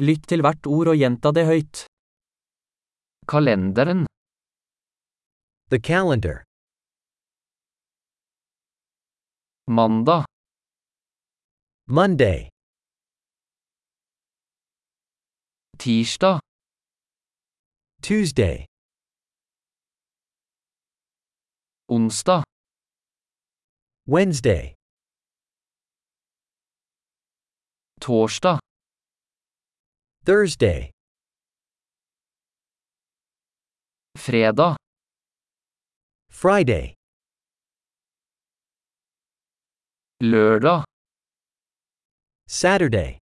Lytt til hvert ord og gjenta det høyt. Kalenderen, The calendar. mandag, Monday, tirsdag, Tuesday, onsdag, Wednesday, torsdag, Thursday, fredag, Friday, lørdag, Saturday,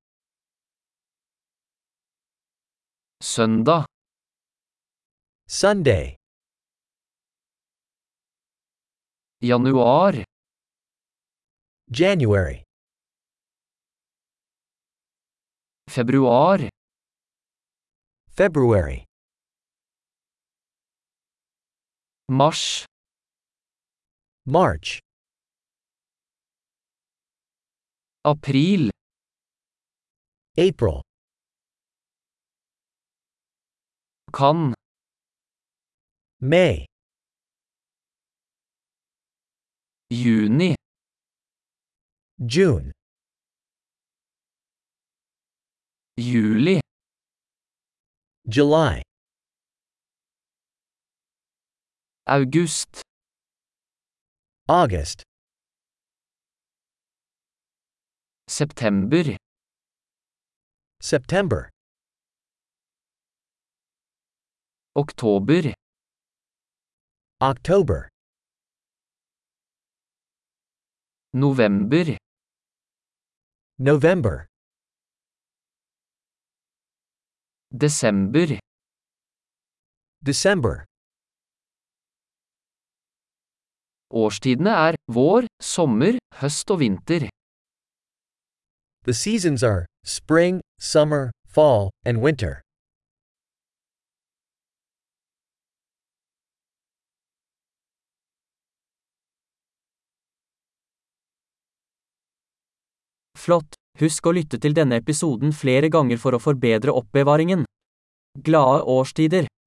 søndag, Sunday, januar, January, februar, February, mars, March, april, April, kan, May, juni, June, juli, July, august, August, september, September, oktober, October, november, November, desember, December. Årstidene er vår, sommer, høst og vinter. The seasons are spring, summer, fall, and winter. Flott! Husk å lytte til denne episoden flere ganger for å forbedre oppbevaringen. Glade årstider!